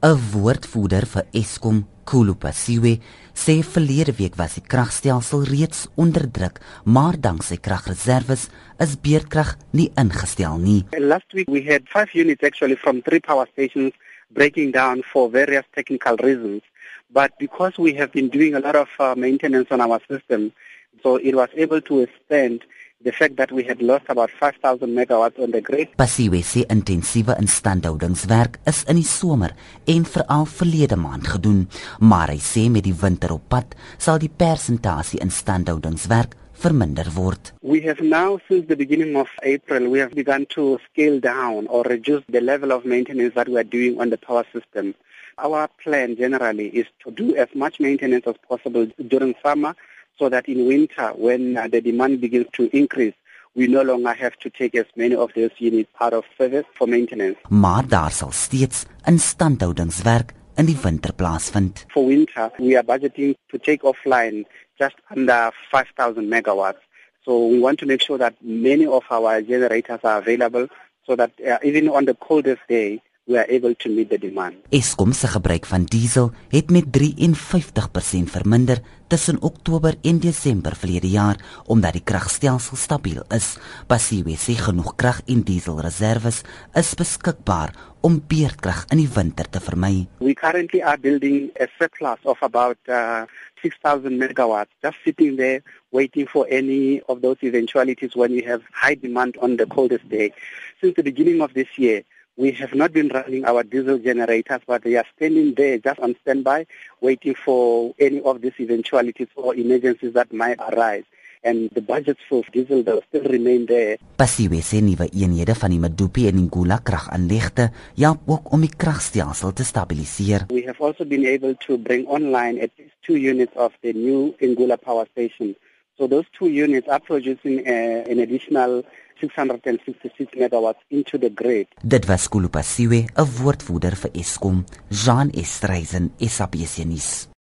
'n Woordvoerder vir Eskom, Kulupasiwe, sê verlede week was die kragstelsel reeds onder druk, maar danksy kragreserwes is beerdkrag nie ingestel nie. Last week we had 5 units actually from three power stations breaking down for various technical reasons, but because we have been doing a lot of uh, maintenance on our system, so it was able to withstand the fact that we had lost about 5000 megawatts on the grid. Pasiwe sê intensiewe instandhoudingswerk is in die somer en veral verlede maand gedoen, maar hy sê met die winter op pad sal die persentasie instandhoudingswerk verminder word. We have now since the beginning of April we have begun to scale down or reduce the level of maintenance that we are doing on the power system. Our plan generally is to do as much maintenance as possible during summer so that in winter, when uh, the demand begins to increase, we no longer have to take as many of those units out of service for maintenance. Maar daar sal steeds instandhoudingswerk in die winter plaasvind. For winter, we are budgeting to take offline just under 5000 megawatts. So we want to make sure that many of our generators are available so that uh, even on the coldest day, we are able to meet the demand. Eskom se gebruik van diesel het met 53% verminder tussen Oktober en Desember verlede jaar omdat die kragstelsel stabiel is. Pasiwe sê genoeg krag en dieselreserwes is beskikbaar om beerdkrag in die winter te vermy. We currently are building a surplus of about uh, 6000 megawatts just sitting there waiting for any of those eventualities when we have high demand on the coldest day. Since the beginning of this year, We have not been running our diesel generators, but they are standing there just on standby, waiting for any of these eventualities or emergencies that might arise. And the budgets for diesel will still remain there. Pasiwe sê nuwe eenhede van die Medupi en Ngula kragaanlegte help ook om die kragstelsel te stabiliseer. We have also been able to bring online at least two units of the new Ngula power station. So those two units are producing uh, an additional 666 megawatts into the grid. Dit was Kulupasiwe, 'n woordvoerder vir Eskom, Jean Estreisen, SABC nuus.